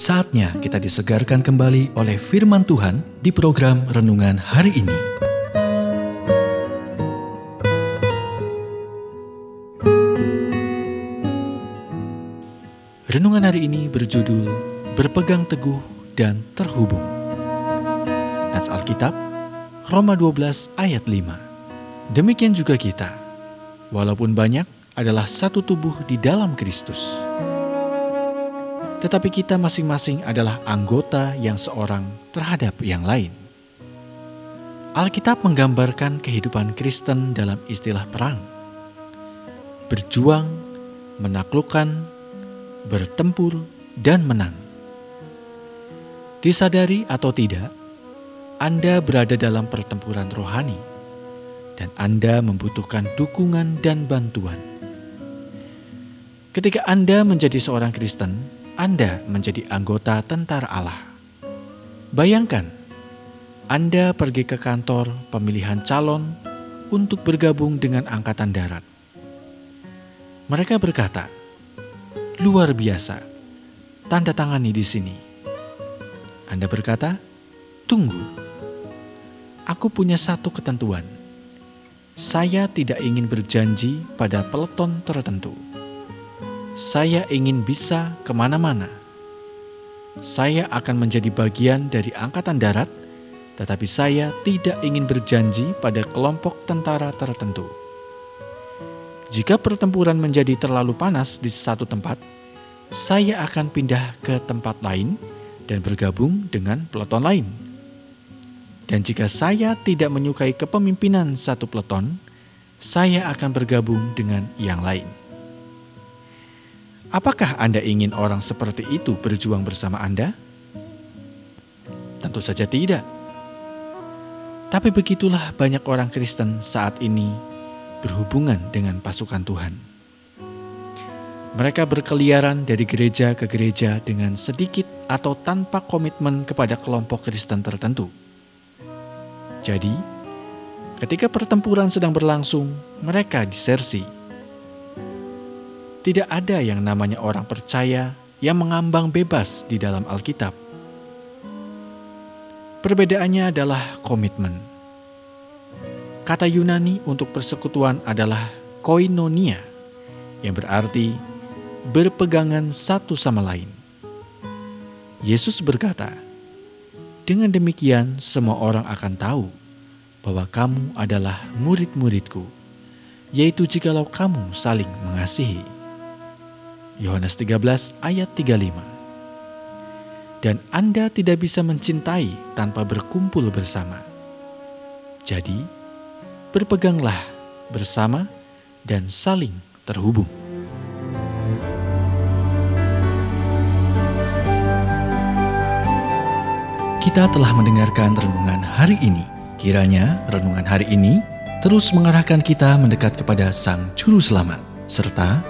Saatnya kita disegarkan kembali oleh firman Tuhan di program renungan hari ini. Renungan hari ini berjudul Berpegang Teguh dan Terhubung. Nats Alkitab, Roma 12 ayat 5. Demikian juga kita, walaupun banyak, adalah satu tubuh di dalam Kristus tetapi kita masing-masing adalah anggota yang seorang terhadap yang lain. Alkitab menggambarkan kehidupan Kristen dalam istilah perang. Berjuang, menaklukkan, bertempur, dan menang. Disadari atau tidak, Anda berada dalam pertempuran rohani, dan Anda membutuhkan dukungan dan bantuan. Ketika Anda menjadi seorang Kristen, anda menjadi anggota tentara Allah. Bayangkan, Anda pergi ke kantor pemilihan calon untuk bergabung dengan Angkatan Darat. Mereka berkata, "Luar biasa, tanda tangani di sini." Anda berkata, "Tunggu, aku punya satu ketentuan. Saya tidak ingin berjanji pada peleton tertentu." Saya ingin bisa ke mana-mana. Saya akan menjadi bagian dari Angkatan Darat, tetapi saya tidak ingin berjanji pada kelompok tentara tertentu. Jika pertempuran menjadi terlalu panas di satu tempat, saya akan pindah ke tempat lain dan bergabung dengan peleton lain. Dan jika saya tidak menyukai kepemimpinan satu peleton, saya akan bergabung dengan yang lain. Apakah Anda ingin orang seperti itu berjuang bersama Anda? Tentu saja tidak. Tapi begitulah banyak orang Kristen saat ini berhubungan dengan pasukan Tuhan. Mereka berkeliaran dari gereja ke gereja dengan sedikit atau tanpa komitmen kepada kelompok Kristen tertentu. Jadi, ketika pertempuran sedang berlangsung, mereka disersi tidak ada yang namanya orang percaya yang mengambang bebas di dalam Alkitab. Perbedaannya adalah komitmen. Kata Yunani untuk persekutuan adalah koinonia, yang berarti berpegangan satu sama lain. Yesus berkata, "Dengan demikian, semua orang akan tahu bahwa kamu adalah murid-muridku, yaitu jikalau kamu saling mengasihi." Yohanes 13 ayat 35. Dan Anda tidak bisa mencintai tanpa berkumpul bersama. Jadi, berpeganglah bersama dan saling terhubung. Kita telah mendengarkan renungan hari ini. Kiranya renungan hari ini terus mengarahkan kita mendekat kepada Sang Juru Selamat, serta